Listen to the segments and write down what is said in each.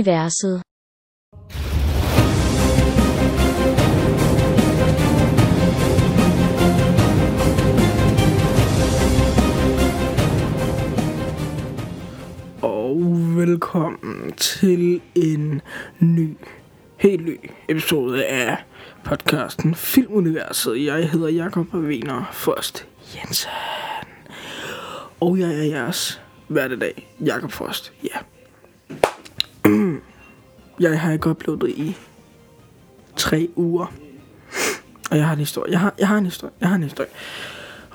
universet. Og velkommen til en ny, helt ny episode af podcasten Filmuniverset. Jeg hedder Jakob Wiener Først Jensen. Og jeg er jeres hverdag, Jakob Frost. Ja. Jeg har ikke uploadet i tre uger. Og jeg har en historie. Jeg har, jeg har en historie. Jeg har en historie.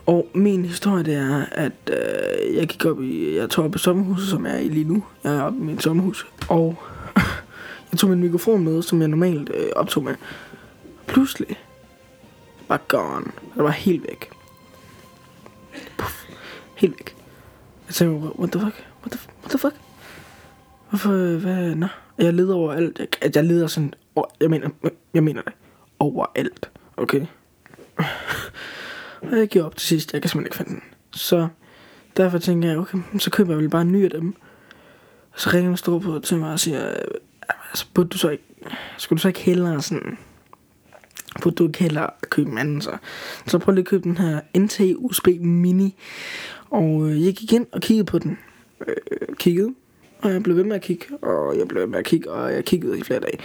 Og min historie det er, at øh, jeg gik op i, jeg tog op i sommerhuset, som jeg er i lige nu. Jeg er oppe i mit sommerhus. Og jeg tog min mikrofon med, som jeg normalt øh, optog med. Pludselig var gone. Det var helt væk. Puff. Helt væk. Jeg tænkte, what the fuck? What the, what the fuck? Hvorfor, øh, hvad, nå? Jeg leder over alt. Jeg, jeg leder sådan, over, jeg mener, jeg mener det. Over alt. Okay? Og jeg giver op til sidst, jeg kan simpelthen ikke finde den. Så derfor tænker jeg, okay, så køber jeg vel bare en ny af dem. Og så ringer en stor på til mig og siger, altså, burde du så ikke, skulle du så ikke hellere sådan, burde du ikke hellere købe en anden så? Så prøv lige at købe den her NT USB Mini. Og øh, jeg gik ind og kiggede på den. Øh, kiggede. Og jeg blev ved med at kigge, og jeg blev ved med at kigge, og jeg kiggede i flere dage.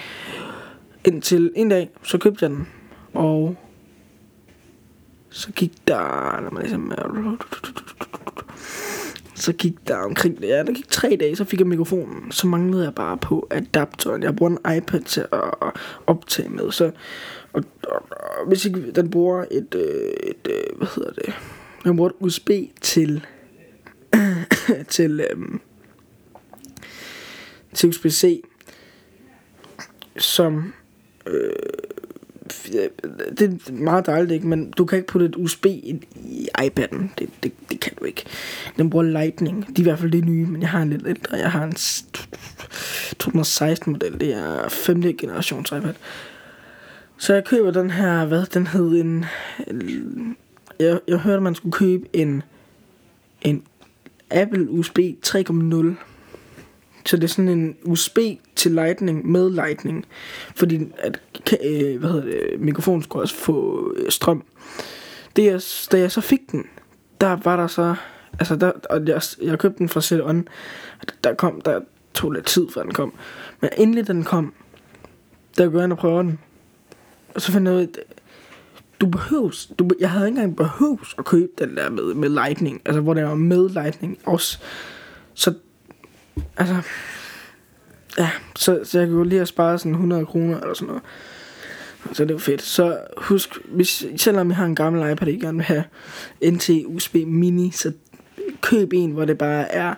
Indtil en dag, så købte jeg den. Og så gik der, lad mig ligesom, så gik der omkring, ja, der gik tre dage, så fik jeg mikrofonen. Så manglede jeg bare på adapteren. Jeg bruger en iPad til at optage med, så og, og, og hvis ikke den bruger et, øh, et, et hvad hedder det, den bruger et USB til, til, øhm, til USB-C, som øh, det er meget dejligt, ikke? men du kan ikke putte et USB ind i iPad'en. Det, det, det kan du ikke. Den bruger Lightning. De er i hvert fald det nye, men jeg har en lidt ældre. Jeg har en 2016 model. Det er 5. generations iPad. Så jeg køber den her, hvad den hed, en... Jeg, jeg hørte, at man skulle købe en, en Apple USB 3.0 så det er sådan en USB til Lightning med Lightning. Fordi at, øh, hvad hedder det, mikrofonen skulle også få øh, strøm. Det jeg, da jeg så fik den, der var der så... Altså, der, og jeg, jeg købte den fra Set On. Der kom, der tog lidt tid, før den kom. Men endelig den kom, der går jeg ind og prøver den. Og så fandt jeg ud af, øh, du behøves, du, jeg havde ikke engang behøves at købe den der med, med Lightning. Altså, hvor der var med Lightning også. Så altså, ja, så, så jeg kunne lige have sparet sådan 100 kroner eller sådan noget. Så det var fedt. Så husk, hvis, selvom jeg har en gammel iPad, jeg gerne vil have NT USB Mini, så køb en, hvor det bare er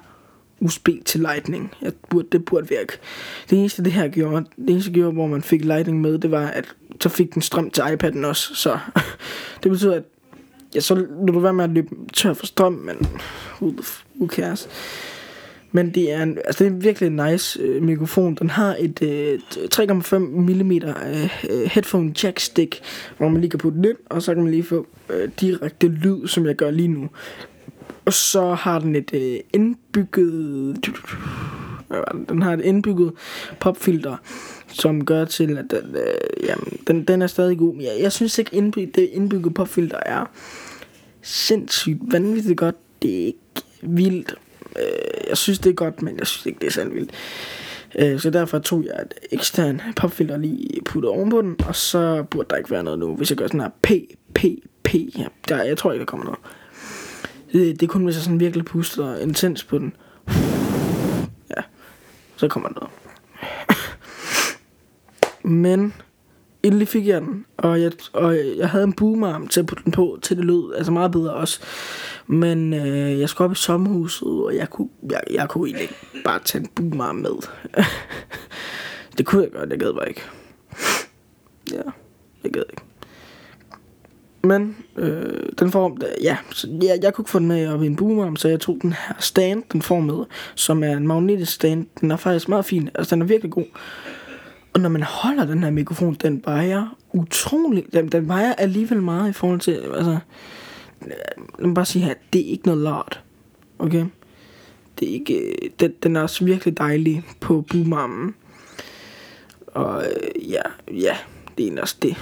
USB til Lightning. Jeg burde, det burde virke. Det eneste, det her gjorde, det eneste gjorde, hvor man fik Lightning med, det var, at så fik den strøm til iPad'en også. Så det betyder, at ja, så vil du være med at løbe tør for strøm, men who, who cares? Men det er, en, altså det er virkelig en nice øh, mikrofon. Den har et øh, 3,5 mm øh, headphone jack stick, hvor man lige kan putte den ind, og så kan man lige få øh, direkte lyd, som jeg gør lige nu. Og så har den et øh, indbygget... Den har et indbygget popfilter, som gør til, at den, øh, jamen, den, den er stadig god. Men jeg, jeg synes ikke, indbyg, det indbygget popfilter er sindssygt vanvittigt godt. Det er ikke vildt Øh, jeg synes, det er godt, men jeg synes ikke, det er sådan vildt. Øh, så derfor tog jeg et ekstern popfilter lige puttet ovenpå den, og så burde der ikke være noget nu. Hvis jeg gør sådan her P, P, P, ja, der, jeg tror ikke, der kommer noget. Det, det er kun, hvis jeg sådan virkelig puster intens på den. Ja, så kommer der noget. Men endelig fik jeg den, og jeg, og jeg havde en boomarm til at putte den på, til det lød altså meget bedre også. Men øh, jeg skulle op i sommerhuset, og jeg kunne, jeg, jeg kunne egentlig ikke bare tage en boomarm med. det kunne jeg godt, jeg gad bare ikke. Ja, jeg gad ikke. Men øh, den form, ja, så jeg, jeg kunne ikke få den med op i en boomarm, så jeg tog den her stand, den får med, som er en magnetisk stand. Den er faktisk meget fin, altså den er virkelig god. Og når man holder den her mikrofon, den vejer utrolig, den, den vejer alligevel meget i forhold til, altså, øh, lad mig bare sige her, det er ikke noget lort. Okay? Det er ikke, øh, den, den er også virkelig dejlig på boomarmen. Og øh, ja, ja, det er egentlig også det.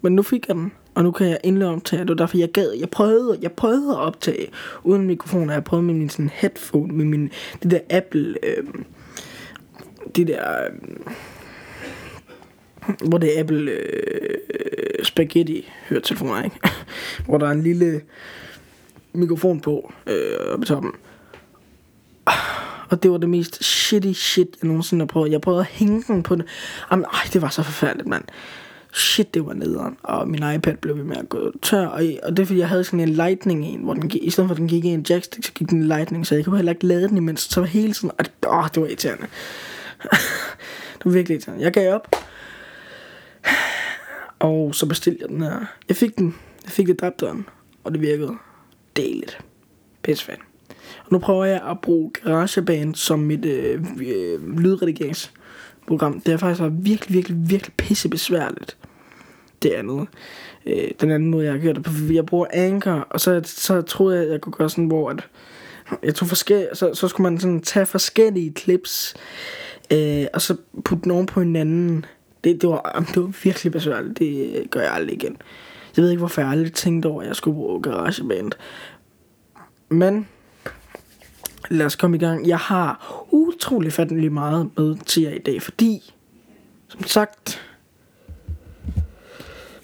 Men nu fik jeg den, og nu kan jeg endelig optage. Det var derfor, jeg gad. Jeg prøvede, jeg prøvede at optage uden mikrofon, og jeg prøvede med min sådan headphone, med min, det der Apple, øh, det der, øh, hvor det er Apple øh, spaghetti høretelefoner, ikke? hvor der er en lille mikrofon på øh, på toppen. Og det var det mest shitty shit, jeg nogensinde har prøvet. Jeg prøvede at hænge den på det. Jamen, ej, det var så forfærdeligt, mand. Shit, det var nederen. Og min iPad blev ved med at gå tør. Og, og det er fordi, jeg havde sådan en lightning en, hvor den gik, i stedet for at den gik i en jackstick, så gik den i lightning. Så jeg kunne heller ikke lade den imens. Så var hele tiden, og det, åh, det var irriterende. det var virkelig irriterende. Jeg gav op. Og så bestilte jeg den her. Jeg fik den. Jeg fik adapteren. Og det virkede dejligt. Pissefan. Og nu prøver jeg at bruge GarageBand som mit øh, øh, lydredigeringsprogram. Det er faktisk virkelig, virkelig, virkelig pissebesværligt. Det andet. Øh, den anden måde, jeg har gjort det på. Jeg bruger Anchor, og så, så troede jeg, at jeg kunne gøre sådan, hvor at, jeg tog forskellige, så, så skulle man sådan tage forskellige clips, øh, og så putte dem på hinanden. Det, det, var, det var virkelig besværligt. Det gør jeg aldrig igen. Jeg ved ikke, hvorfor jeg aldrig tænkte over, at jeg skulle bruge GarageBand. Men lad os komme i gang. Jeg har utrolig fattelig meget med til jer i dag, fordi, som sagt,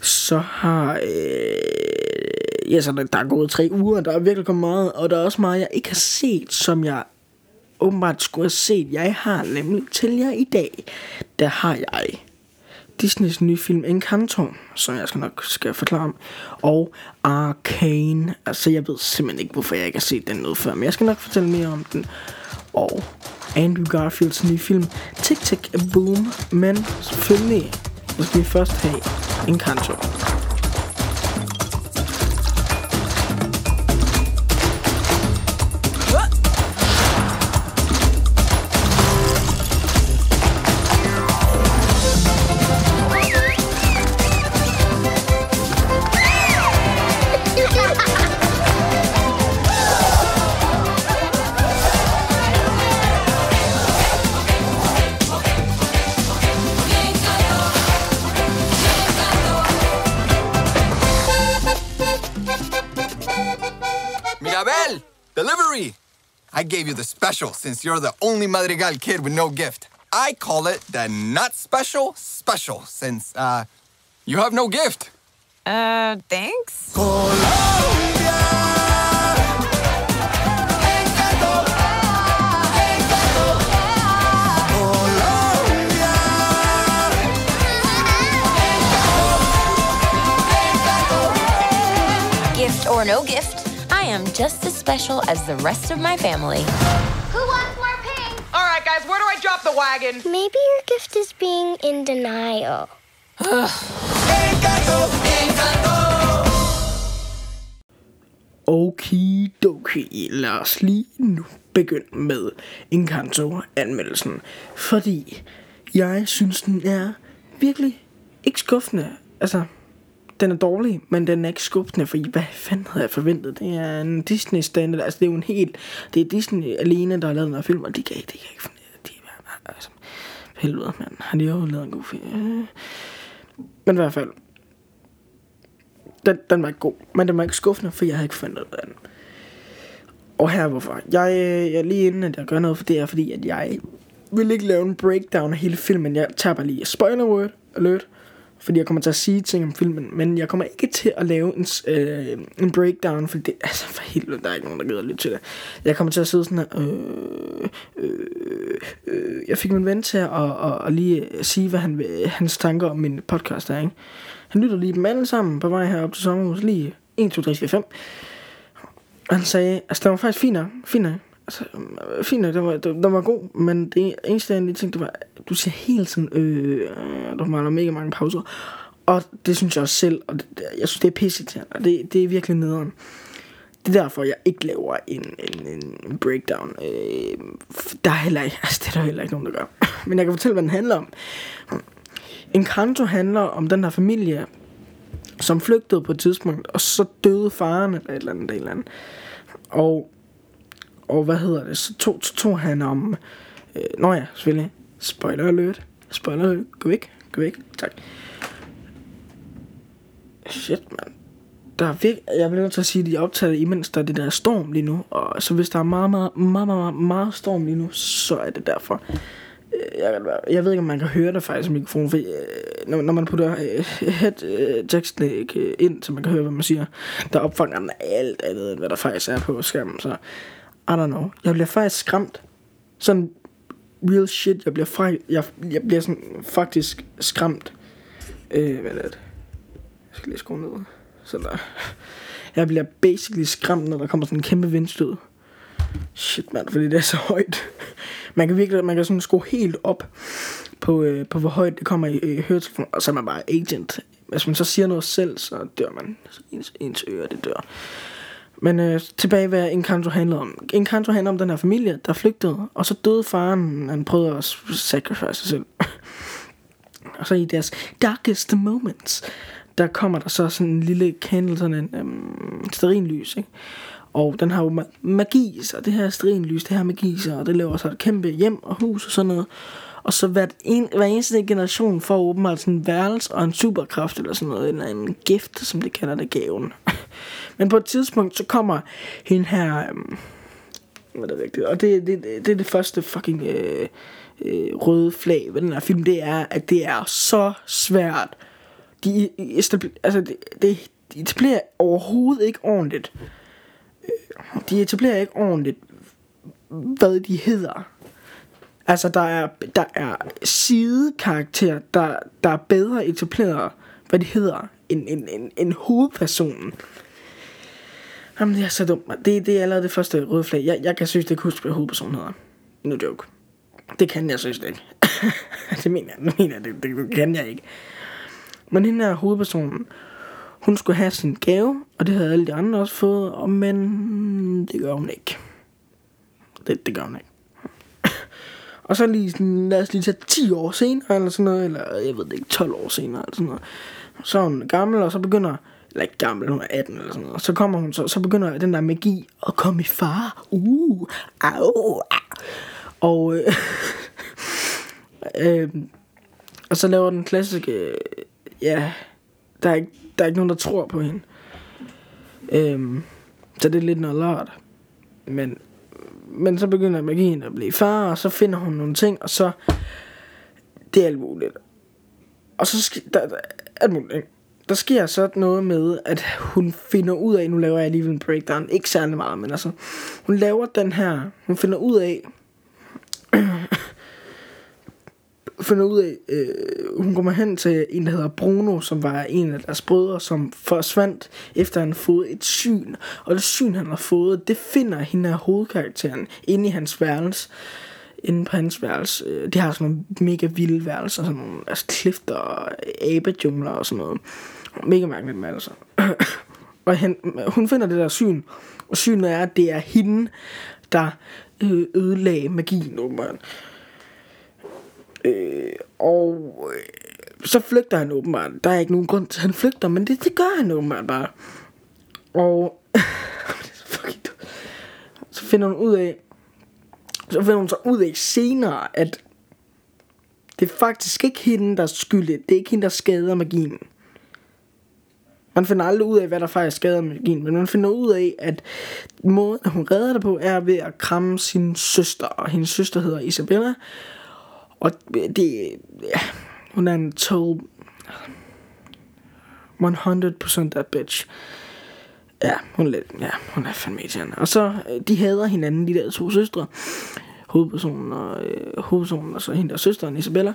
så har... Øh, ja, så der, der er gået tre uger, der er virkelig kommet meget, og der er også meget, jeg ikke har set, som jeg åbenbart skulle have set. Jeg har nemlig til jer i dag, der har jeg Disneys nye film Encanto, som jeg skal nok skal forklare om, og Arcane. Altså, jeg ved simpelthen ikke, hvorfor jeg ikke har set den noget før, men jeg skal nok fortælle mere om den. Og Andrew Garfields nye film Tick Tick Boom, men selvfølgelig, så skal vi først have Encanto. Special since you're the only Madrigal kid with no gift. I call it the not special special since, uh, you have no gift. Uh, thanks. Gift or no gift, I am just as special as the rest of my family. The wagon? Maybe your gift is being in denial. Okidoki, lad os lige nu begynde med Encanto-anmeldelsen. Fordi jeg synes, den er virkelig ikke skuffende. Altså, den er dårlig, men den er ikke skuffende, fordi hvad fanden havde jeg forventet? Det er en Disney standard, altså det er jo en helt, det er Disney alene, der har lavet den her film, og de kan, de kan ikke altså, helvede, mand, har de jo lavet en god film? Men i hvert fald, den, den var ikke god, men den var ikke skuffende, for jeg havde ikke fundet ud af den. Og her hvorfor. Jeg, øh, jeg lige inden at jeg gør noget for det er, fordi at jeg vil ikke lave en breakdown af hele filmen. Jeg tager bare lige spoiler word alert, fordi jeg kommer til at sige ting om filmen, men jeg kommer ikke til at lave en, øh, en breakdown, fordi det, altså for helvede, der er ikke nogen, der gider lytte til det. Jeg kommer til at sidde sådan her, øh, øh, øh, øh jeg fik min ven til at, at, og, og lige sige, hvad han, hans tanker om min podcast er, ikke? Han lytter lige dem alle sammen på vej herop til sommerhus, lige 1, 2, 3, 4, 5. Og han sagde, altså det var faktisk fint nok, fint nok. Altså, øh, fint nok, den var, den, den var god, men det eneste, jeg lige tænkte, var, du siger hele tiden, øh, øh, der mangler mega mange pauser. Og det synes jeg også selv, og det, jeg synes, det er pisse til, og det, det er virkelig nederen. Det er derfor, jeg ikke laver en, en, en breakdown. Øh, der er heller ikke, altså det er der heller ikke nogen, der gør. Men jeg kan fortælle, hvad den handler om. Encanto handler om den her familie, som flygtede på et tidspunkt, og så døde faren eller et eller andet. Et eller andet. Og og hvad hedder det, så tog, så tog han om, øh, nå ja, selvfølgelig, spoiler alert, spoiler alert, gå væk, gå væk, tak. Shit, mand. Der er virke, jeg vil nødt til at sige, at de optager imens der er det der storm lige nu, og så hvis der er meget, meget, meget, meget, meget, meget storm lige nu, så er det derfor. Øh, jeg, kan være- jeg ved ikke, om man kan høre det faktisk i mikrofonen, for øh, når, når man putter øh, head øh, øh, ind, så man kan høre, hvad man siger, der opfanger den alt andet, end hvad der faktisk er på skærmen, så i don't know. Jeg bliver faktisk skræmt. Sådan real shit, jeg bliver, fra, jeg, jeg bliver sådan faktisk skræmt. Øh, hvad er det? Jeg skal lige skrue ned. Så der. Jeg bliver basically skræmt, når der kommer sådan en kæmpe vindstød. Shit, mand, fordi det er så højt. Man kan virkelig, man kan sådan skrue helt op på, øh, på hvor højt det kommer i øh, høretelefonen, og så er man bare agent. Hvis man så siger noget selv, så dør man. Så ens, ens øre, det dør. Men øh, tilbage hvad Encanto handlede om. Encanto handler om den her familie, der flygtede, og så døde faren, han prøvede at sacrifice sig selv. og så i deres darkest moments, der kommer der så sådan en lille candle, sådan en øhm, stearinlys, ikke? Og den har jo ma- magi så det her stearinlys, det her magi så og det laver så et kæmpe hjem og hus og sådan noget. Og så hver, en, hver eneste generation får åbenbart sådan en værelse og en superkraft eller sådan noget, eller en gift, som det kalder det gaven. Men på et tidspunkt, så kommer hende her, øhm, hvad er det rigtigt? og det, det, det, det er det første fucking øh, øh, røde flag ved den her film, det er, at det er så svært. De, altså, det, det, de etablerer overhovedet ikke ordentligt. Øh, de etablerer ikke ordentligt, hvad de hedder. Altså, der er, der er sidekarakterer, der, der er bedre etableret, hvad de hedder, end, end, end, end hovedpersonen. Jamen, det er så dumt. Det, det er allerede det første røde flag. Jeg, jeg kan synes, det kunne huske, hvad hovedpersonen hedder. No joke. Det kan jeg synes ikke. det mener jeg, det, mener jeg det, det, det kan jeg ikke. Men hende her hovedpersonen, hun skulle have sin gave, og det havde alle de andre også fået, og men det gør hun ikke. Det, det gør hun ikke. Og så lige sådan, lad os lige tage 10 år senere, eller sådan noget, eller jeg ved det ikke, 12 år senere, eller sådan noget. Så er hun gammel, og så begynder, eller ikke gammel, hun er 18 eller sådan noget, og så kommer hun, så, så begynder den der magi at komme i far. Uh, au, au. Og, øh, øh, og så laver den klassiske, øh, ja, der er, ikke, der er ikke nogen, der tror på hende. Øh, så det er lidt noget lort. Men men så begynder magien at blive far, og så finder hun nogle ting, og så... Det er alt muligt. Og så sker der, der, alt muligt, ikke? Der sker så noget med, at hun finder ud af, nu laver jeg alligevel en breakdown, ikke særlig meget, men altså, hun laver den her, hun finder ud af, finder ud af, øh, hun kommer hen til en, der hedder Bruno, som var en af deres brødre, som forsvandt efter han fået et syn. Og det syn, han har fået, det finder hende af hovedkarakteren inde i hans værelse. Inde på hans værelse. Øh, de har sådan nogle mega vilde værelser, sådan nogle altså, klifter og abejungler og sådan noget. Mega mærkeligt med altså. og han, hun finder det der syn, og synet er, at det er hende, der øh, ødelagde magien, åbenbart. Øh, og øh, så flygter han åbenbart. Der er ikke nogen grund til, at han flygter, men det, det gør han åbenbart bare. Og så så finder hun ud af, så finder hun så ud af senere, at det er faktisk ikke hende, der er skyldig. Det er ikke hende, der skader magien. Man finder aldrig ud af, hvad der faktisk skader magien, men man finder ud af, at måden, hun redder det på, er ved at kramme sin søster. Og hendes søster hedder Isabella. Og det, ja, hun er en total 100% that bitch. Ja, hun er, lidt, ja, hun er fandme irriterende. Og så, øh, de hader hinanden, de der to søstre. Hovedpersonen og, øh, hovedpersonen, og så hende der søsteren, Isabella.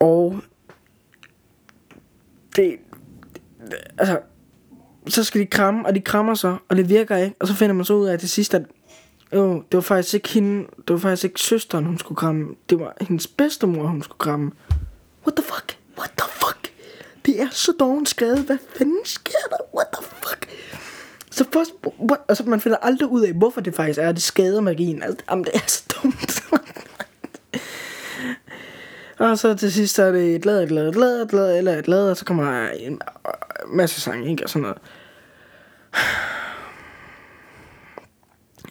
Og det, altså, så skal de kramme, og de krammer sig, og det virker ikke. Og så finder man så ud af til sidst, at jo, det var faktisk ikke hende, det var faktisk ikke søsteren, hun skulle kramme. Det var hendes bedstemor, hun skulle kramme. What the fuck? What the fuck? Det er så dårligt skrevet. Hvad fanden sker der? What the fuck? Så først, what? altså man finder aldrig ud af, hvorfor det faktisk er, det skader magien. Altså, jamen, det er så dumt. og så til sidst, så er det et lader, et lader, et lader, et lad, eller et lader, og så kommer en øh, masse sange, ikke? Og sådan noget.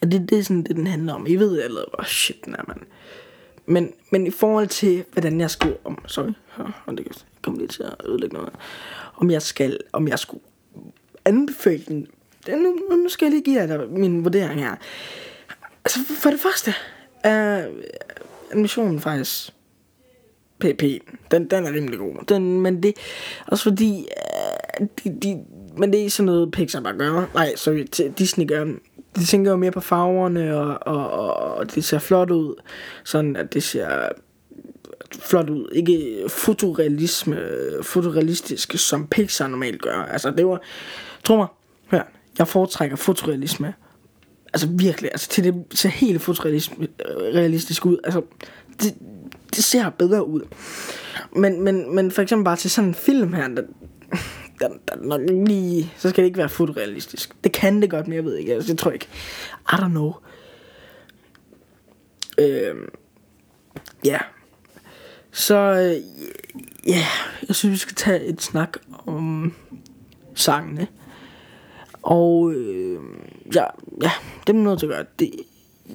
Og det, det er sådan det, den handler om. I ved allerede, hvor shit den er, mand. Men, men i forhold til, hvordan jeg skulle... Om, sorry, hør, det kan kom lige til at ødelægge noget. Om jeg skal... Om jeg skulle anbefale den... nu, nu skal jeg lige give jer dig min vurdering her. Altså, for det første er animationen faktisk PP. Den, den er rimelig god. Den, men det også fordi, uh, de, de, men det er sådan noget Pixar bare gør. Nej, sorry, Disney gør. De tænker jo mere på farverne, og, og, og, og det ser flot ud. Sådan at det ser flot ud. Ikke fotorealisme, fotorealistisk, som Pixar normalt gør. Altså, det var... Tro mig, hør, jeg foretrækker fotorealisme. Altså virkelig, altså til det ser helt fotorealistisk ud. Altså, det, det ser bedre ud. Men, men, men for eksempel bare til sådan en film her, der, der, der nok lige, så skal det ikke være fotorealistisk. Det kan det godt, men jeg ved ikke. Altså, jeg tror ikke. I don't know. Øhm, ja. Så, øh, ja, jeg synes, vi skal tage et snak om sangene. Og øh, ja, ja, det er noget til at gøre. Det,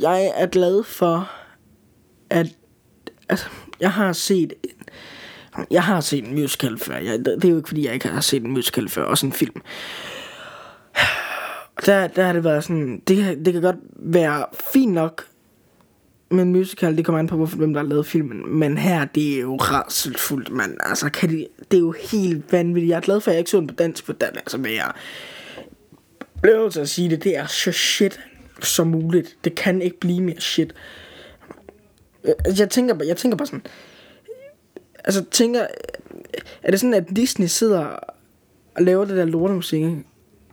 jeg er glad for, at altså, jeg har set jeg har set en musical før. Jeg, det er jo ikke fordi, jeg ikke har set en musical før. Også en film. Der, der har det været sådan... Det, det kan godt være fint nok men musical. Det kommer an på, hvorfor, hvem der har lavet filmen. Men her, det er jo rasselfuldt, mand. Altså, kan det, det er jo helt vanvittigt. Jeg er glad for, at jeg ikke så den på dansk, for den altså, men jeg bliver nødt til at sige det. Det er så shit som muligt. Det kan ikke blive mere shit. Øh, jeg tænker, jeg tænker bare sådan Altså tænker Er det sådan at Disney sidder Og laver det der lortemusik ikke?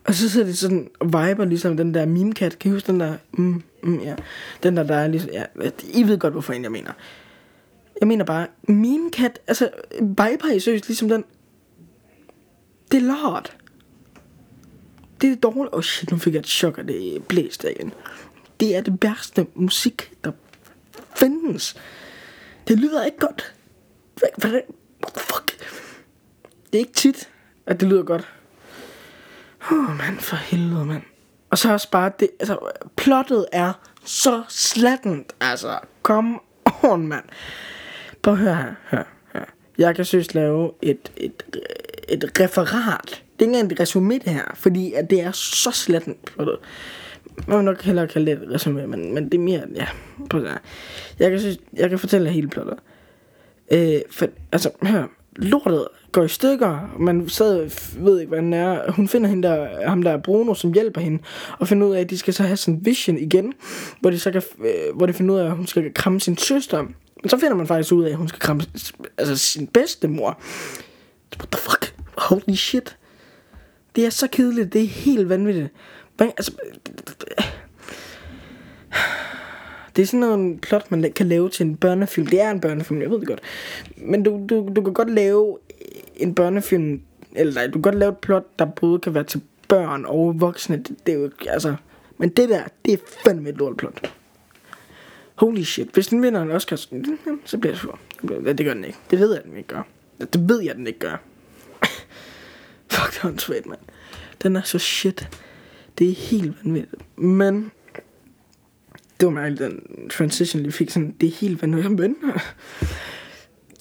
Og så sidder de sådan og viber ligesom den der meme cat Kan I huske den der mm, mm, ja. Den der der er ligesom ja, I ved godt hvorfor jeg mener Jeg mener bare Meme cat Altså Viper I seriøst ligesom den Det er lort Det er dårligt Oh shit nu fik jeg et chok af det blæste igen Det er det værste musik Der findes Det lyder ikke godt Hvordan? What the fuck? Det er ikke tit, at det lyder godt. Åh, oh, mand, for helvede, mand. Og så også bare, det, altså, plottet er så slattent. Altså, come on, mand. Prøv at høre her, hør, hør. Jeg kan synes lave et, et, et referat. Det er ikke engang et resume det her, fordi at det er så slattent plottet. Man vil nok hellere kalde det et resume, men, men det er mere, ja, prøv at høre. Jeg kan, synes, jeg kan fortælle hele plottet. Øh, for, altså, hør, lortet går i stykker. Man sad, ved ikke, hvad den er. Hun finder hende der, ham der er Bruno, som hjælper hende. Og finder ud af, at de skal så have sådan en vision igen. Hvor de så kan, øh, hvor de finder ud af, at hun skal kramme sin søster. Men så finder man faktisk ud af, at hun skal kramme altså, sin bedste mor. What the fuck? Holy shit. Det er så kedeligt. Det er helt vanvittigt. Altså, det er sådan noget plot, man kan lave til en børnefilm. Det er en børnefilm, jeg ved det godt. Men du, du, du kan godt lave en børnefilm, eller nej, du kan godt lave et plot, der både kan være til børn og voksne. Det, det er jo altså... Men det der, det er fandme et lort plot. Holy shit. Hvis den vinder en Oscar, så bliver jeg sur. Det gør den ikke. Det ved jeg, den ikke gør. Det ved jeg, den ikke gør. Fuck, det er en svært, mand. Den er så shit. Det er helt vanvittigt. Men det var mærkeligt, den transition lige fik sådan, det er helt vanvittigt, men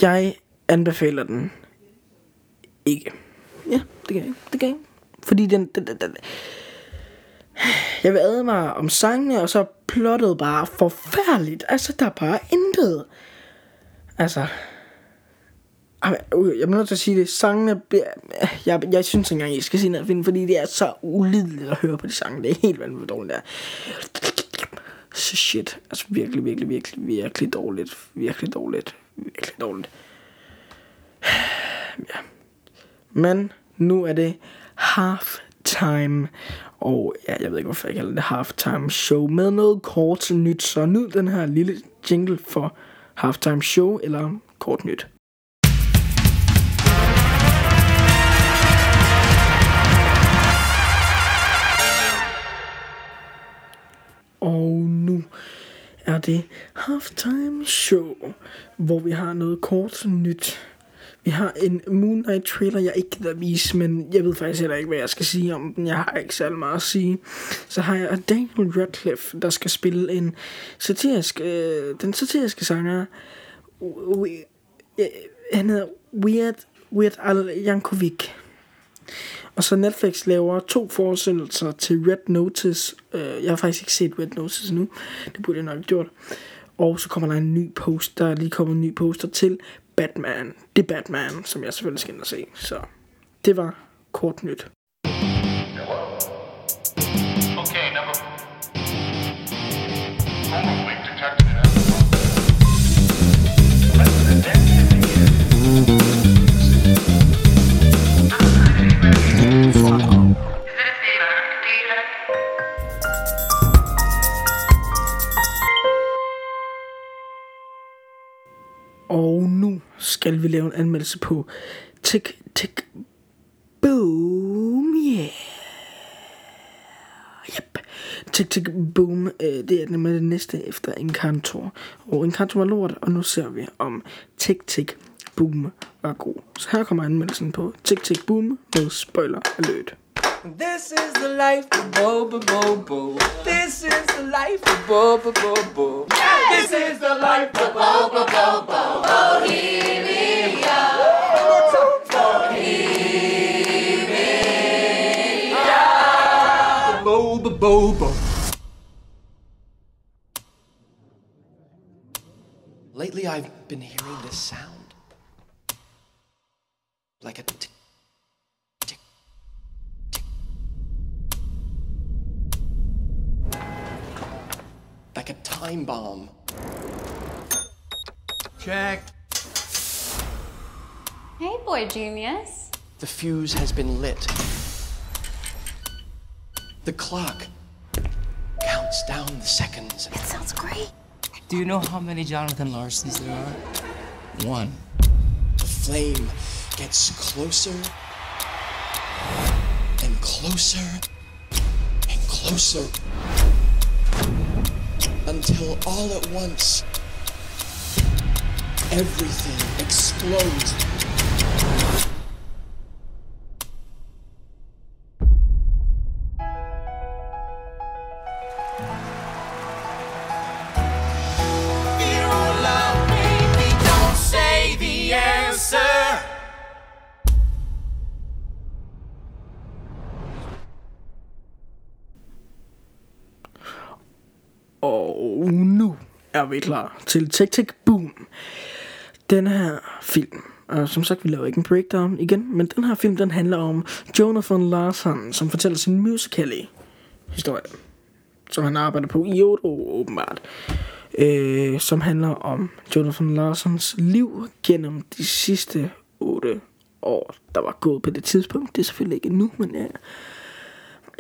jeg anbefaler den ikke. Ja, det kan jeg Det kan jeg Fordi den, den, den, den jeg vil advare om sangene, og så plottet bare forfærdeligt. Altså, der er bare intet. Altså, jeg er nødt til at sige det. Sangene, jeg, jeg synes ikke engang, jeg skal sige noget film, fordi det er så ulideligt at høre på de sange. Det er helt vanvittigt dårligt der så shit. Altså virkelig, virkelig, virkelig, virkelig dårligt. Virkelig dårligt. Virkelig dårligt. Ja. Men nu er det halftime. Og ja, jeg ved ikke, hvorfor jeg kalder det halftime show. Med noget kort nyt. Så nyd den her lille jingle for halftime show eller kort nyt. Og er det halftime show, hvor vi har noget kort nyt Vi har en Moon Knight trailer, jeg ikke gider vise, men jeg ved faktisk heller ikke, hvad jeg skal sige om den. Jeg har ikke særlig meget at sige. Så har jeg Daniel Radcliffe, der skal spille en satirisk, øh, den satiriske sanger. We, øh, han hedder Weird, Weird Al Jankovic. Og så Netflix laver to forsendelser til Red Notice. Øh, jeg har faktisk ikke set Red Notice nu. Det burde jeg nok have gjort. Og så kommer der en ny poster. Der er lige kommet en ny poster til Batman. Det er Batman, som jeg selvfølgelig skal ind og se. Så det var kort nyt. Skal vi lave en anmeldelse på Tick Tick Boom, yeah. Yep. Tick Tick Boom, øh, det er nemlig det næste efter Encantor. Og Encanto var lort, og nu ser vi om Tick Tick Boom var god. Så her kommer anmeldelsen på Tick Tick Boom med spoiler alert. This is the life of Boba Bobo. This is the life of Boba Bobo. This is the life of Boba Bobo. Bohemia. Bohemia. Boba Bobo. Lately, I've been hearing this sound like a. time bomb. Check. Hey, boy genius. The fuse has been lit. The clock counts down the seconds. It sounds great. Do you know how many Jonathan Larsons there are? One. The flame gets closer and closer and closer until all at once everything explodes. Er vi klar til Tick Boom. Den her film, og som sagt, vi laver ikke en breakdown igen, men den her film, den handler om Jonathan Larson, som fortæller sin musical historie, som han arbejder på i 8 år, åbenbart. Øh, som handler om Jonathan Larsons liv gennem de sidste 8 år, der var gået på det tidspunkt. Det er selvfølgelig ikke nu, men ja,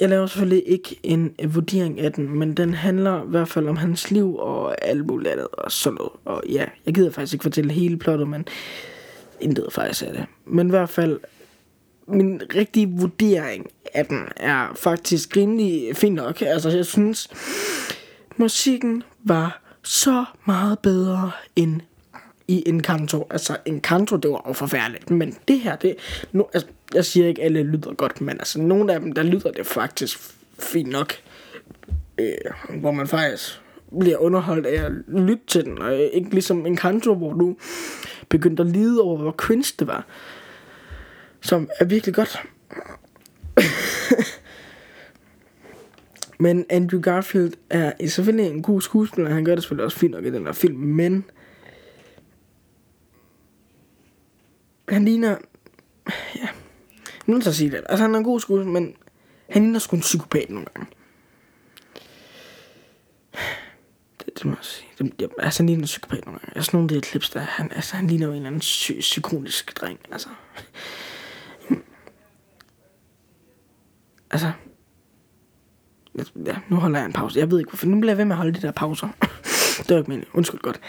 jeg laver selvfølgelig ikke en vurdering af den, men den handler i hvert fald om hans liv og alt muligt andet og sådan noget. Og ja, jeg gider faktisk ikke fortælle hele plottet, men intet faktisk af det. Men i hvert fald, min rigtige vurdering af den er faktisk rimelig fin nok. Altså, jeg synes, musikken var så meget bedre end i Encanto. Altså, Encanto, det var jo forfærdeligt. Men det her, det... Nu, altså, jeg siger ikke, at alle lyder godt, men altså, nogle af dem, der lyder det faktisk fint nok. Øh, hvor man faktisk bliver underholdt af at lytte til den, og ikke ligesom Encanto, hvor du begyndte at lide over, hvor cringe det var. Som er virkelig godt. men Andrew Garfield er selvfølgelig en god skuespiller, han gør det selvfølgelig også fint nok i den her film, men han ligner... Ja, nu så at sige det. Altså, han er en god skuespiller, men han ligner sgu en psykopat nogle gange. Det, det må jeg sige. Det, jeg, altså, han ligner en psykopat nogle gange. Altså, nogle af de her clips, der han, altså, han ligner jo en eller anden psy- psykotisk dreng. Altså, altså, ja, nu holder jeg en pause. Jeg ved ikke hvorfor. Nu bliver jeg ved med at holde de der pauser. det var ikke meningen. Undskyld godt.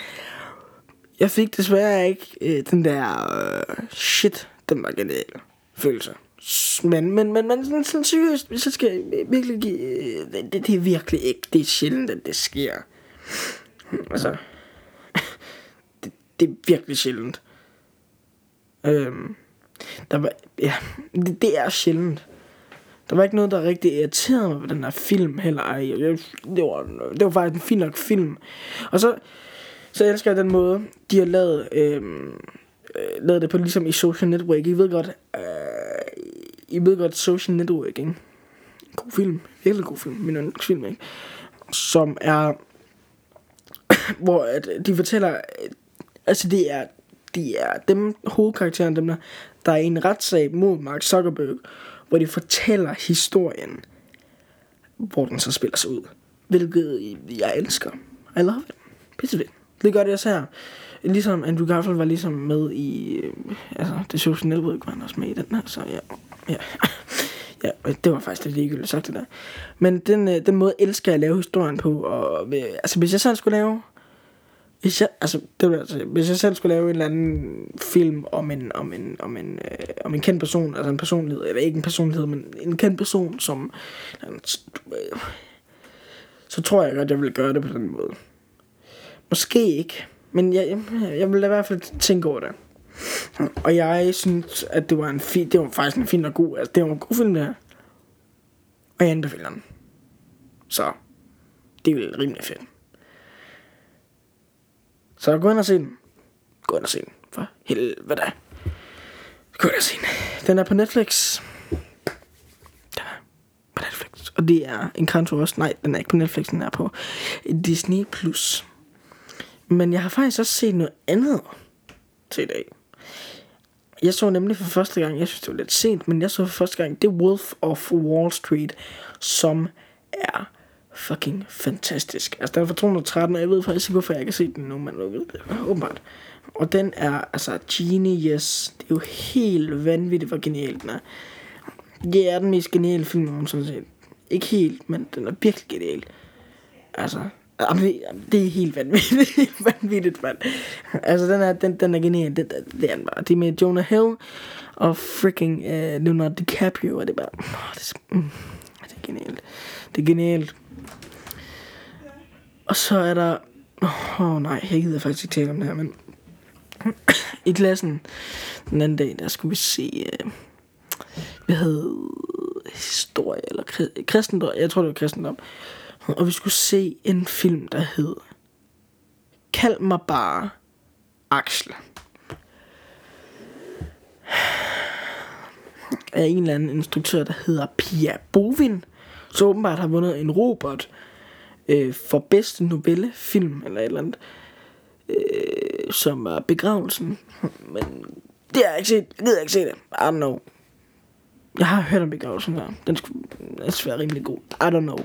Jeg fik desværre ikke øh, den der øh, shit, den var genial følelse. Men, men, men, men sådan, sådan seriøst, så skal jeg virkelig give, øh, det, det er virkelig ikke, det er sjældent, at det sker. Hmm, altså, det, det er virkelig sjældent. Øhm, der var, ja, det, det er sjældent. Der var ikke noget, der rigtig irriterede mig ved den her film heller. Ej, jeg, det, var, det var faktisk en fin nok film. Og så, så elsker jeg den måde, de har lavet, øhm, øh, lavet det på, ligesom i Social Network. I ved godt, øh, I ved godt Social Network, ikke? God film. Virkelig god film. Min yndlingsfilm, ikke? Som er, hvor at de fortæller, øh, altså det er, de er dem, hovedkarakteren, dem der, der er i en retssag mod Mark Zuckerberg, hvor de fortæller historien, hvor den så spiller sig ud. Hvilket jeg elsker. I love it. Pisse fedt. Det gør det også her. Ligesom Andrew Garfield var ligesom med i, øh, altså, det social network var han også med i den her, så ja, ja. Ja, det var faktisk lidt ligegyldigt sagt det der. Men den, øh, den måde elsker jeg at lave historien på, og øh, altså hvis jeg selv skulle lave hvis jeg, altså, det altså, hvis jeg selv skulle lave en eller anden film om en, om en, om en, øh, om en kendt person, altså en personlighed, eller ikke en personlighed, men en kendt person, som, øh, så tror jeg godt, jeg vil gøre det på den måde. Måske ikke, men jeg, jeg, jeg vil i hvert fald tænke over det. Og jeg synes, at det var en fin, det var faktisk en fin og god, altså det var en god film der. Og jeg anbefaler den. Så, det er vel rimelig fedt. Så gå ind og se den. Gå ind og se den. For helvede da. Gå ind og se den. Den er på Netflix. Den er på Netflix. Og det er en kanto også. Nej, den er ikke på Netflix. Den er på Disney+. Plus. Men jeg har faktisk også set noget andet til i dag. Jeg så nemlig for første gang, jeg synes det var lidt sent, men jeg så for første gang, det er Wolf of Wall Street, som er fucking fantastisk. Altså, den er fra 2013, og jeg ved faktisk ikke, hvorfor jeg ikke se den nu, men nu ved det, åbenbart. Og den er, altså, genius. Det er jo helt vanvittigt, hvor genial den er. Det er den mest geniale film, sådan set. Ikke helt, men den er virkelig genial. Altså, det, det er helt vanvittigt, vanvittigt, mand. Altså, den er, den, den er genial. Det, det er den bare. Det er med Jonah Hill og freaking uh, Leonardo DiCaprio, og det er bare... Oh, det, er, mm, det er genialt. Det er genialt. Og så er der... Åh oh, nej, jeg gider faktisk ikke tale om det her, men... I klassen den anden dag, der skulle vi se... Uh, hvad havde historie, eller kristendom. Jeg tror, det var kristendom. Og vi skulle se en film, der hed... Kald mig bare Axel. Af en eller anden instruktør, der hedder Pia Bovin. Så åbenbart har vundet en robot øh, for bedste novellefilm eller et eller andet, øh, som er Begravelsen. Men det har jeg ikke set. Jeg gider ikke se det. I don't know. Jeg har hørt om Begravelsen der. Den skulle altså være rimelig god. I don't know.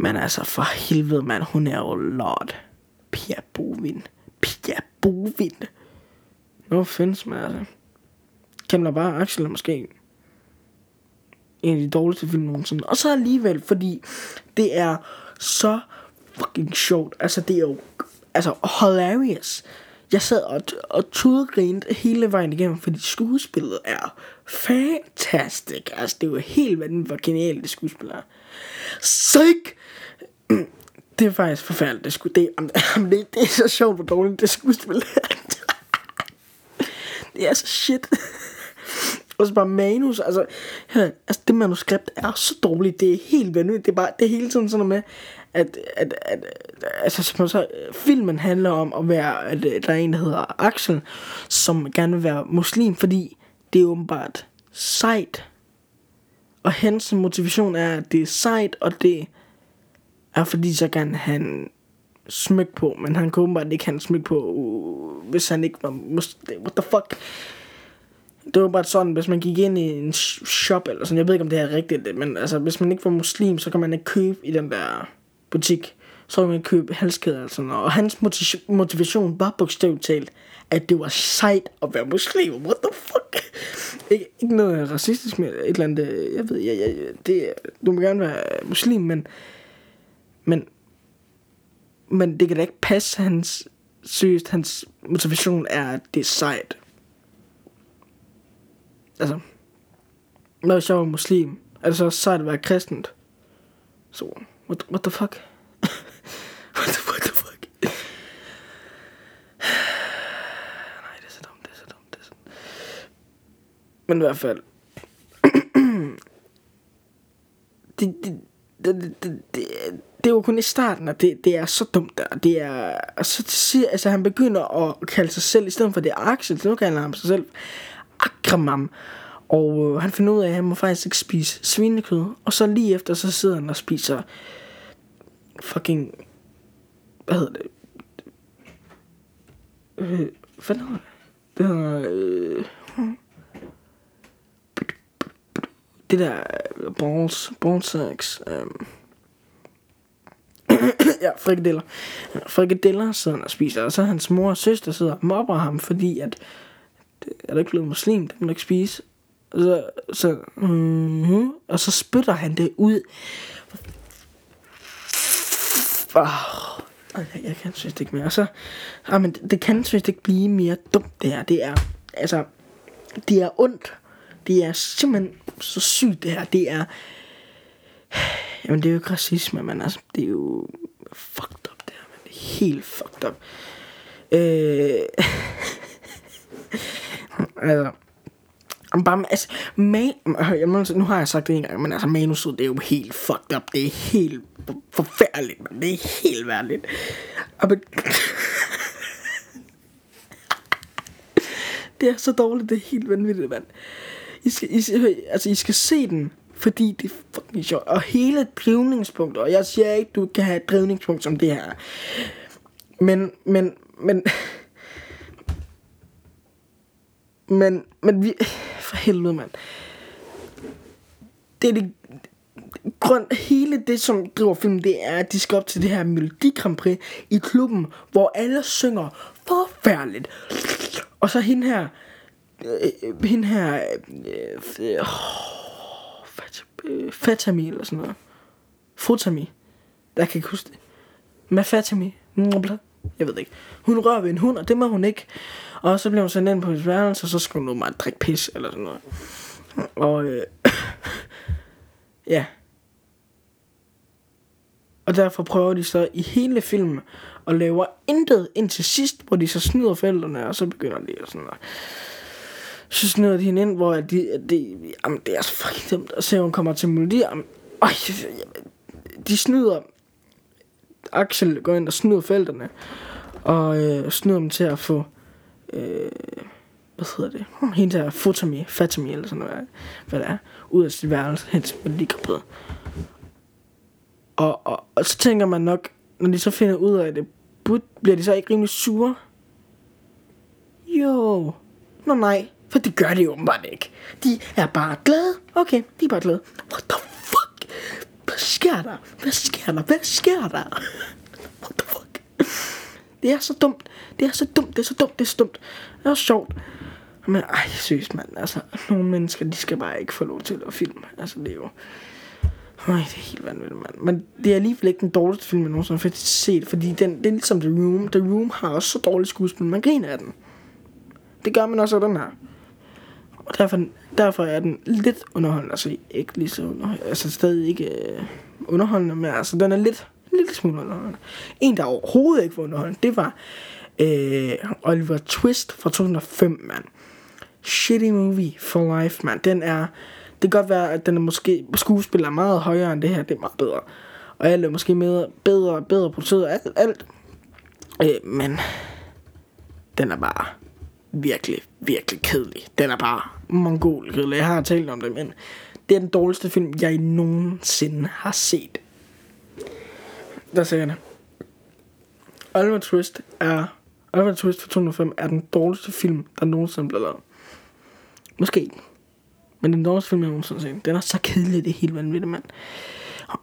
Men altså, for helvede, mand. Hun er jo lord. Pia Bovin. Pia Bovin. No offense, man altså. Kæmler bare Axel måske en af de dårligste film nogensinde. Og så alligevel, fordi det er så fucking sjovt. Altså, det er jo altså, hilarious. Jeg sad og, og tudgrinte hele vejen igennem, fordi skuespillet er fantastisk. Altså, det er jo helt vanvittigt, hvor genialt det skuespil er. Sick! Det er faktisk forfærdeligt. Det, skulle, det, det, det er så sjovt, hvor dårligt det skuespil er. det er så shit. Og så bare manus, altså, hør, altså det manuskript er så dårligt, det er helt vanvittigt, det er bare, det er hele tiden sådan noget med, at, at, at altså, som så, filmen handler om at være, at der er en, der hedder Axel, som gerne vil være muslim, fordi det er åbenbart sejt. Og hans motivation er, at det er sejt, og det er fordi, så kan han smyk på, men han kunne åbenbart ikke have smyk på, hvis han ikke var muslim. What the fuck? det var bare sådan, hvis man gik ind i en shop eller sådan, jeg ved ikke om det er rigtigt, men altså, hvis man ikke var muslim, så kan man ikke købe i den der butik, så kan man købe halskæder og sådan noget. Og hans motivation var bogstaveligt talt, at det var sejt at være muslim. What the fuck? Ikke, ikke noget racistisk med et eller andet, jeg ved, jeg, jeg, det, du må gerne være muslim, men, men, men det kan da ikke passe, hans, seriøst, hans motivation er, at det er sejt altså, når jeg var muslim, er det så sejt at være kristent? Så, what, what the fuck? what, the, what the fuck? Nej, det er så dumt, det er så dumt, det er så dumt. Men i hvert fald. det, det, det, det, det, det, var kun i starten, og det, det er så dumt der. Det er, og så til sidst, altså han begynder at kalde sig selv, i stedet for det er Axel, så nu kalder han ham sig selv Akramam. Og øh, han finder ud af, at han må faktisk ikke spise svinekød. Og så lige efter, så sidder han og spiser fucking, hvad hedder det? Øh, hvad hedder det? Det hedder, øh, det der øh, balls, ballsacks, øh, ja, frikadeller. Frikadeller sidder han og spiser, og så hans mor og søster sidder og mobber ham, fordi at, det, er du ikke blevet muslim, det må du ikke spise. Og så, så, mm-hmm, og så spytter han det ud. Oh, jeg, jeg kan synes ikke mere. Og så, ah, men det, det kan synes ikke blive mere dumt, det her. Det er, altså, det er ondt. Det er simpelthen så sygt, det her. Det er, jamen det er jo ikke racisme, men altså, det er jo fucked up, det her. Men det er helt fucked up. Øh, altså, Bare, altså, man, jeg altså, nu har jeg sagt det en gang, men altså manuset, det er jo helt fucked up. Det er helt forfærdeligt, man. det er helt værligt. Og, men, det er så dårligt, det er helt vanvittigt, mand. I skal, I, skal, altså, I skal se den, fordi det er fucking sjovt. Og hele drivningspunktet, og jeg siger ikke, du kan have et drivningspunkt som det her. Men, men, men... Men, men vi... For helvede, mand. Det er det... Grund, hele det, som driver filmen, det er, at de skal op til det her Melodi Grand Prix i klubben, hvor alle synger forfærdeligt. Og så hende her... Øh, øh hende her... Øh, øh, Øh, Fatami eller sådan noget. Fotami. Jeg kan ikke huske det. Med Fatami. Jeg ved ikke. Hun rører ved en hund, og det må hun ikke. Og så bliver hun sendt ind på hendes værelse, og så skulle hun meget drikke pis, eller sådan noget. Og øh, ja. Og derfor prøver de så i hele filmen og laver intet indtil sidst, hvor de så snyder forældrene, og så begynder de sådan noget. Så snyder de hende ind, hvor de, de, jamen, det er så fucking dumt, at se, at hun kommer til melodi, jamen, øj, de snyder, Axel går ind og snyder felterne, og øh, snyder dem til at få øh, hvad hedder det, hm, hende der Fotami, Fatami eller sådan noget, hvad det er, ud af sit værelse hen til Melodikrabet. Og, og, og så tænker man nok, når de så finder ud af det, bliver de så ikke rimelig sure? Jo. Nå nej, for det gør de åbenbart ikke. De er bare glade. Okay, de er bare glade. What the fuck? Hvad sker der? Hvad sker der? Hvad sker der? What the fuck? Det er så dumt. Det er så dumt. Det er så dumt. Det er så dumt. Det er også sjovt. Men ej, seriøst mand. Altså, nogle mennesker, de skal bare ikke få lov til at filme. Altså, det er jo... Øj, det er helt vanvittigt, mand. Men det er alligevel ikke den dårligste film, jeg nogensinde har set. Fordi den, det er ligesom The Room. The Room har også så dårligt skuespil. Man griner af den. Det gør man også af den her. Og derfor, derfor er den lidt underholdende. Altså ikke lige så underholdende. Altså stadig ikke øh, underholdende, men altså den er lidt, lidt smule underholdende. En, der overhovedet ikke var underholdende, det var øh, Oliver Twist fra 2005, mand. Shitty movie for life, mand. Den er... Det kan godt være, at den er måske skuespiller er meget højere end det her. Det er meget bedre. Og alt er måske med, bedre, bedre produceret. Alt, alt. Øh, men den er bare virkelig, virkelig kedelig. Den er bare mongol kedelig. Jeg har talt om det, men det er den dårligste film, jeg nogensinde har set. Der sagde jeg det. Oliver Twist er Oliver Twist fra 2005 er den dårligste film, der nogensinde blev lavet. Måske ikke. Men den dårligste film, jeg nogensinde har set. Den er så kedelig, det er helt vanvittigt, mand.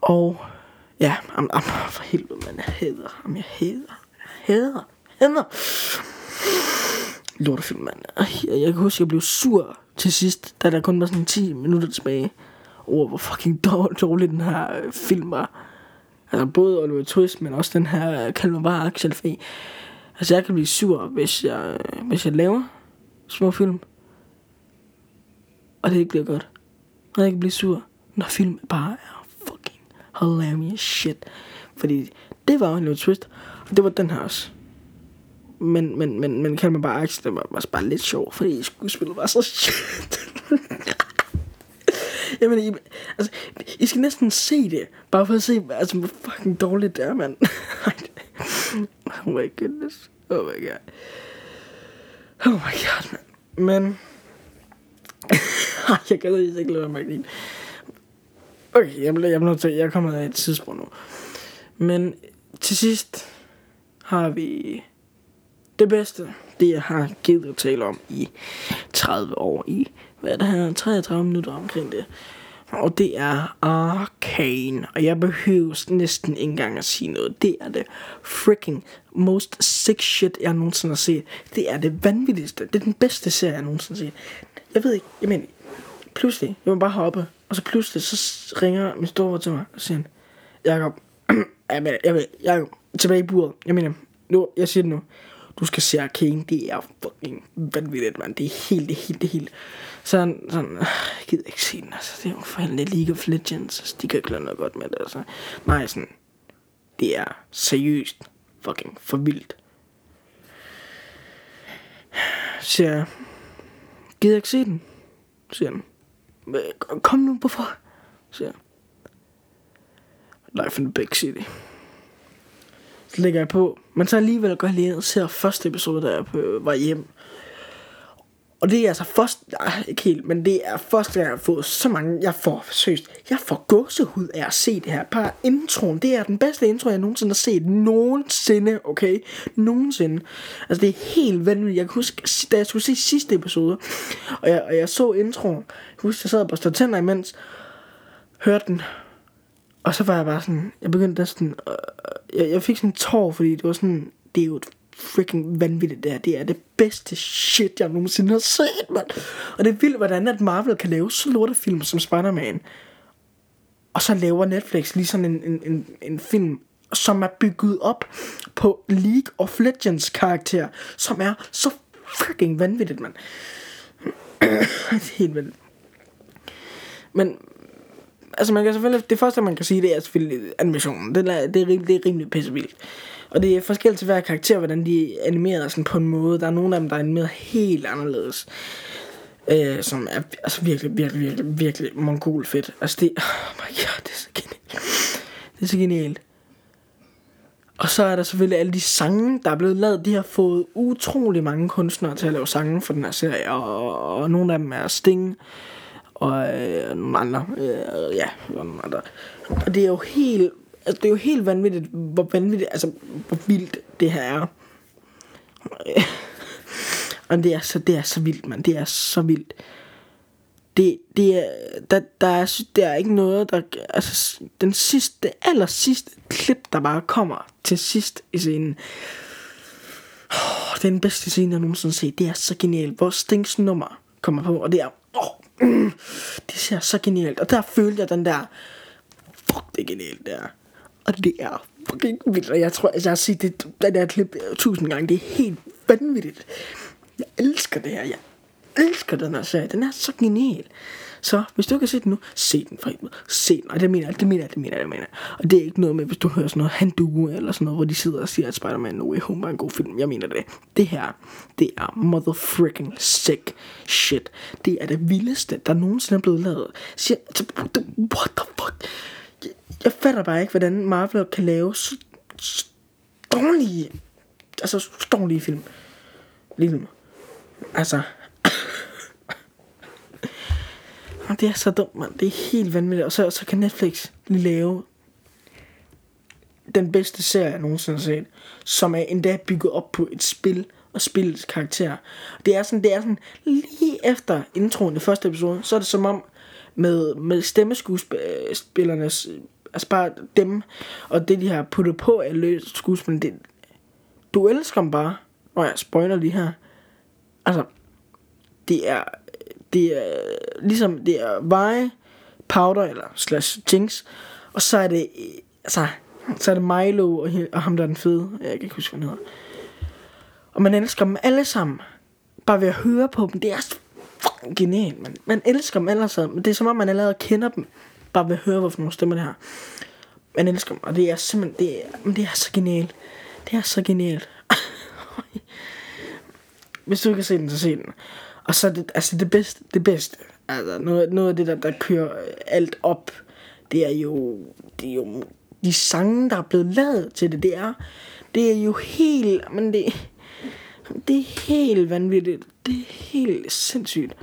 Og ja, am, am, for helvede, mand. Jeg hader ham. Jeg hader. Jeg hader. Hader. Lortefilm, mand. Jeg, jeg kan huske, at jeg blev sur til sidst, da der kun var sådan 10 minutter tilbage. Over hvor fucking dårlig den her øh, film var. Altså både Oliver Twist, men også den her, øh, kald mig bare Axel Fee. Altså jeg kan blive sur, hvis jeg, øh, hvis jeg laver små film. Og det ikke bliver godt. Og jeg kan blive sur, når film bare er fucking hilarious shit. Fordi det var Oliver Twist, og det var den her også. Men, men, men, men kan man bare Axel, det var også bare lidt sjovt, fordi skuespillet var så shit. Jamen, I, altså, I skal næsten se det, bare for at se, altså, hvor fucking dårligt det er, mand. oh my goodness. Oh my god. Oh my god, mand. Men... Jeg kan ikke lade være med at grine. Okay, jeg bliver, jeg bliver nødt til, jeg kommer af et tidspunkt nu. Men til sidst har vi det bedste, det jeg har givet at tale om i 30 år i, hvad er det her, 33 minutter omkring det. Og det er Arcane. Og jeg behøver næsten ikke engang at sige noget. Det er det freaking most sick shit, jeg nogensinde har set. Det er det vanvittigste. Det er den bedste serie, jeg nogensinde har set. Jeg ved ikke, jeg mener, pludselig, jeg var bare hoppe, og så pludselig, så ringer min storebror til mig og siger, han, Jacob, jeg mener, jeg, ved, Jacob, tilbage i buret. Jeg mener, nu, jeg siger det nu. Du skal se Arcane, det er fucking vanvittigt, mand. Det er helt, det er helt, det er helt. Sådan, sådan, øh, jeg gider ikke se den, altså. Det er jo for helvede League of Legends, altså. De kan ikke lade noget godt med det, altså. Nej, sådan, det er seriøst fucking for vildt. Så jeg, gider ikke se den, siger han. Øh, kom nu, hvorfor? siger han. Life in the Big City. Så lægger jeg på. Men så alligevel går jeg lige og ser første episode, der jeg på, var hjem. Og det er altså først, nej, ikke helt, men det er første gang, jeg har fået så mange, jeg får, seriøst, jeg får gåsehud af at se det her. Bare introen, det er den bedste intro, jeg nogensinde har set, nogensinde, okay? Nogensinde. Altså det er helt vanvittigt. Jeg kan huske, da jeg skulle se sidste episode, og jeg, og jeg så introen, jeg husker, jeg sad og tænder imens, hørte den, og så var jeg bare sådan, jeg begyndte næsten, øh, øh, jeg, jeg fik sådan en tår, fordi det var sådan, det er jo et freaking vanvittigt det her. Det er det bedste shit, jeg nogensinde har set, mand. Og det er vildt, hvordan at Marvel kan lave så lorte film som Spider-Man. Og så laver Netflix lige sådan en, en, en, en film, som er bygget op på League of Legends karakter, som er så freaking vanvittigt, mand. det er helt vildt. Men, altså man kan selvfølgelig, det første man kan sige, det er selvfølgelig animationen. Det er, det er, rimelig, det er rimelig pissevildt. Og det er forskelligt til hver karakter, hvordan de animerer sådan på en måde. Der er nogle af dem, der er animeret helt anderledes. Øh, som er altså virkelig, virkelig, virkelig, virkelig mongol fedt. Altså det, oh my god, det er så genialt. Det er så genialt. Og så er der selvfølgelig alle de sange, der er blevet lavet. De har fået utrolig mange kunstnere til at lave sange for den her serie. Og, og nogle af dem er Sting og øh, nogle andre. Øh, ja, og nogle andre. Og det er jo helt, altså, det er jo helt vanvittigt, hvor vanvittigt, altså hvor vildt det her er. og det er så, det er så vildt, man. Det er så vildt. Det, det er, der, der, er, der er ikke noget, der, altså den sidste, aller sidste klip, der bare kommer til sidst i scenen. Oh, det er den bedste scene, jeg nogensinde har set. Det er så genialt. Hvor Stings nummer kommer på, og det er, oh, mm, det ser så genialt. Og der følte jeg den der, fuck det er genialt der. Og det er fucking vildt. Og jeg tror, altså, jeg har set det, den der klip øh, tusind gange. Det er helt vanvittigt. Jeg elsker det her. Jeg elsker den her serie. Den er så genial. Så hvis du kan se den nu, se den for helvede. Se den. Og det mener jeg, det mener jeg, det mener jeg, det mener jeg. Og det er ikke noget med, hvis du hører sådan noget Handuo eller sådan noget, hvor de sidder og siger, at Spider-Man No Way Home er en god film. Jeg mener det. Det her, det er motherfucking sick shit. Det er det vildeste, der nogensinde er blevet lavet. Siger, what the fuck? Jeg, jeg fatter bare ikke, hvordan Marvel kan lave så, så dårlige, altså så dårlige film. Lige nu. Altså, og det er så dumt, mand. Det er helt vanvittigt. Og så, så kan Netflix lige lave den bedste serie, jeg nogensinde har set. Som er endda bygget op på et spil og spillets karakter. Det er sådan, det er sådan lige efter introen i første episode, så er det som om med, med stemmeskuespillernes, altså bare dem, og det de har puttet på af løst skuespil, det, du elsker dem bare, og jeg spoiler lige her, altså, det er, det er ligesom, det er Veje, Powder eller slash Jinx, og så er det, altså, så er det Milo og, og ham der er den fede, jeg kan ikke huske, hvad han hedder. Og man elsker dem alle sammen, bare ved at høre på dem, det er fucking genialt, man. Man elsker dem alle sammen, men det er som om, man allerede kender dem, bare ved at høre, hvorfor nogle stemmer det her. Man elsker dem, og det er simpelthen, det er, men det er så genialt. Det er så genialt. Hvis du ikke har set den, så se den. Og så er det, altså det bedste, det bedste, altså noget, noget af det, der, der kører alt op, det er jo, det er jo de sange, der er blevet lavet til det, det er, det er jo helt, men det, det er helt vanvittigt. Det er helt sindssygt.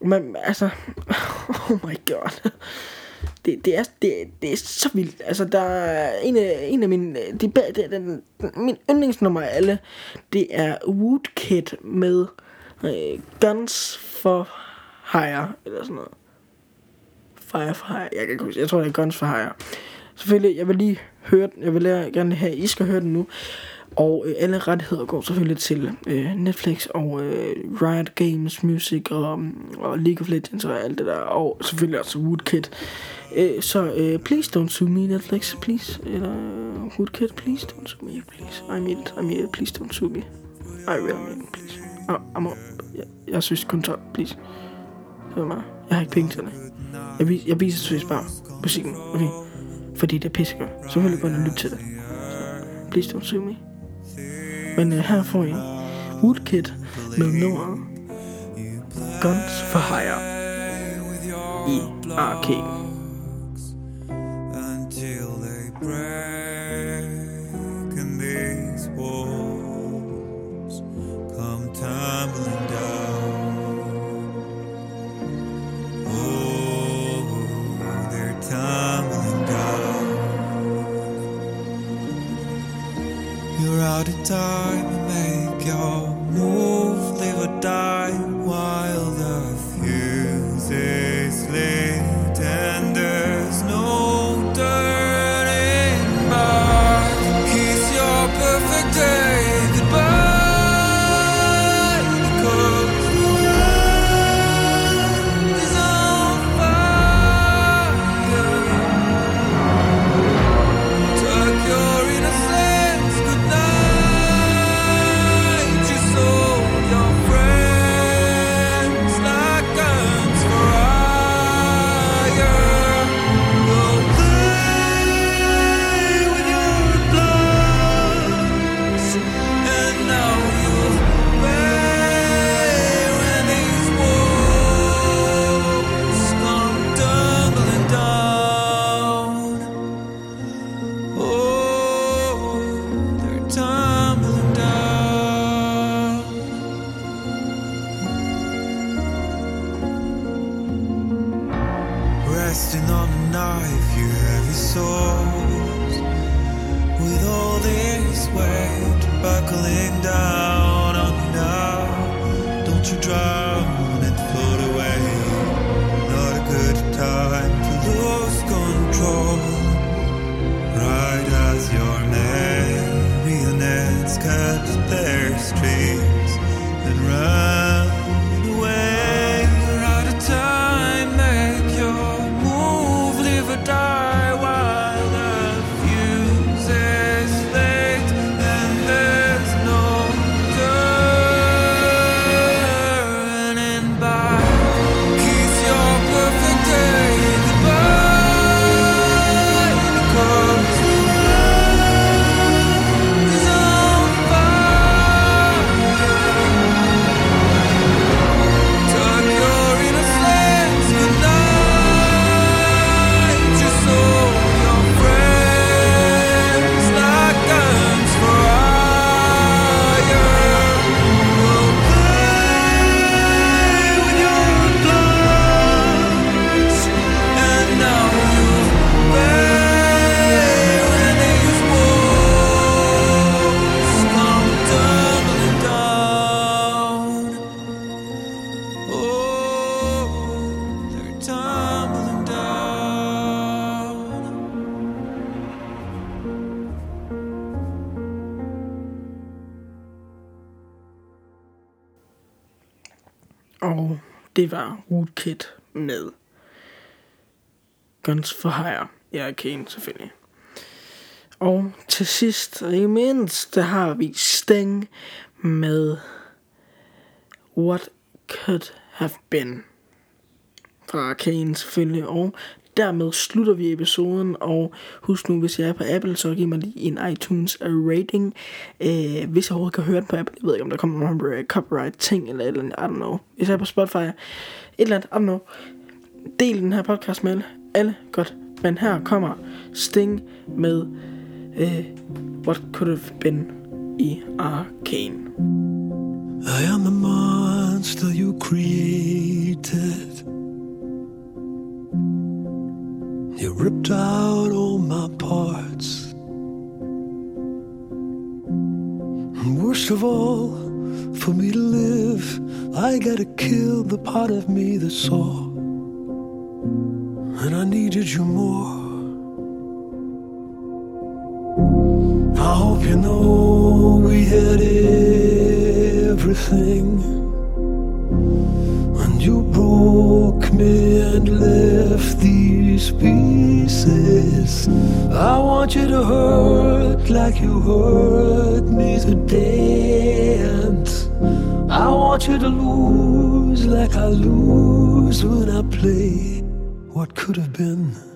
Men altså, oh my god. Det, det, er, det, det er så vildt. Altså, der er en af, en af mine, de, det, den, min yndlingsnummer af alle, det er Woodkid med øh, Guns for Hire, eller sådan noget. Fire for Hire, jeg kan ikke huske, jeg tror det er Guns for Hire. Selvfølgelig, jeg vil lige høre den, jeg vil gerne have, I skal høre den nu. Og øh, alle rettigheder går selvfølgelig til øh, Netflix og øh, Riot Games Music og, mm, og League of Legends og alt det der. Og selvfølgelig også Woodkid. Øh, så øh, please don't sue me Netflix, please. Eller Woodkid, please don't sue me, please. I mean it, I mean it, please don't sue me. I really mean it, please. Jeg, jeg, må, jeg, jeg synes kun 12, please. Det var meget. Jeg har ikke penge til det. Jeg, vis, jeg viser synes bare musikken, okay? Fordi det er pissegodt. Så vil jeg gå lytte til det. Så, please don't sue me. Men uh, her får I Woodkid med nummeret Guns for Hire i arcade. guitar det var Rootkit med Guns for Hire. Ja, Kane selvfølgelig. Og til sidst, og mindst, der har vi Sting med What Could Have Been. Fra Kane selvfølgelig. Og dermed slutter vi episoden, og husk nu, hvis jeg er på Apple, så giv mig lige en iTunes rating. Øh, hvis jeg overhovedet kan høre den på Apple, jeg ved ikke, om der kommer nogle copyright ting, eller et eller andet, I don't know. Hvis jeg er på Spotify, et eller andet, I don't know. Del den her podcast med alle. alle. Godt. Men her kommer Sting med øh, What Could Have Been i Arcane. I am the monster you created. You ripped out all my parts. And worst of all, for me to live, I gotta kill the part of me that saw. And I needed you more. I hope you know we had everything. You broke me and left these pieces. I want you to hurt like you hurt me today. And I want you to lose like I lose when I play what could have been.